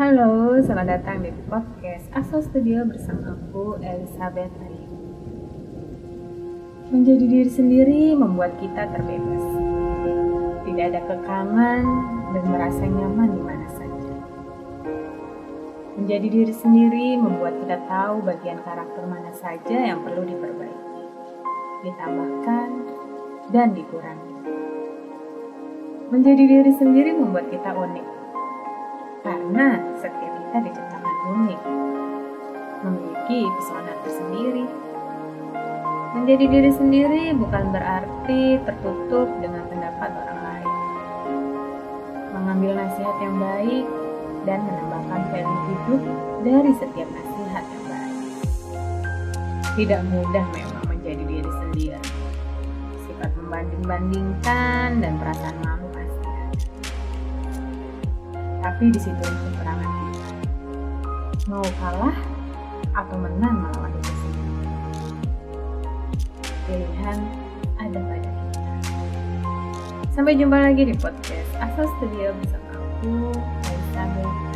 Halo, selamat datang di podcast Asal Studio bersama aku, Elizabeth Ayu. Menjadi diri sendiri membuat kita terbebas. Tidak ada kekangan dan merasa nyaman di mana saja. Menjadi diri sendiri membuat kita tahu bagian karakter mana saja yang perlu diperbaiki, ditambahkan, dan dikurangi. Menjadi diri sendiri membuat kita unik, karena setiap kita diciptakan unik, memiliki pesona tersendiri. Menjadi diri sendiri bukan berarti tertutup dengan pendapat orang lain. Mengambil nasihat yang baik dan menambahkan value hidup dari setiap nasihat yang baik. Tidak mudah memang menjadi diri sendiri. Sifat membanding-bandingkan dan perasaan Tapi di situ peperangan kita. Mau kalah atau menang melawan itu sendiri. Pilihan ada pada kita. Sampai jumpa lagi di podcast Asal Studio bersama aku, Elizabeth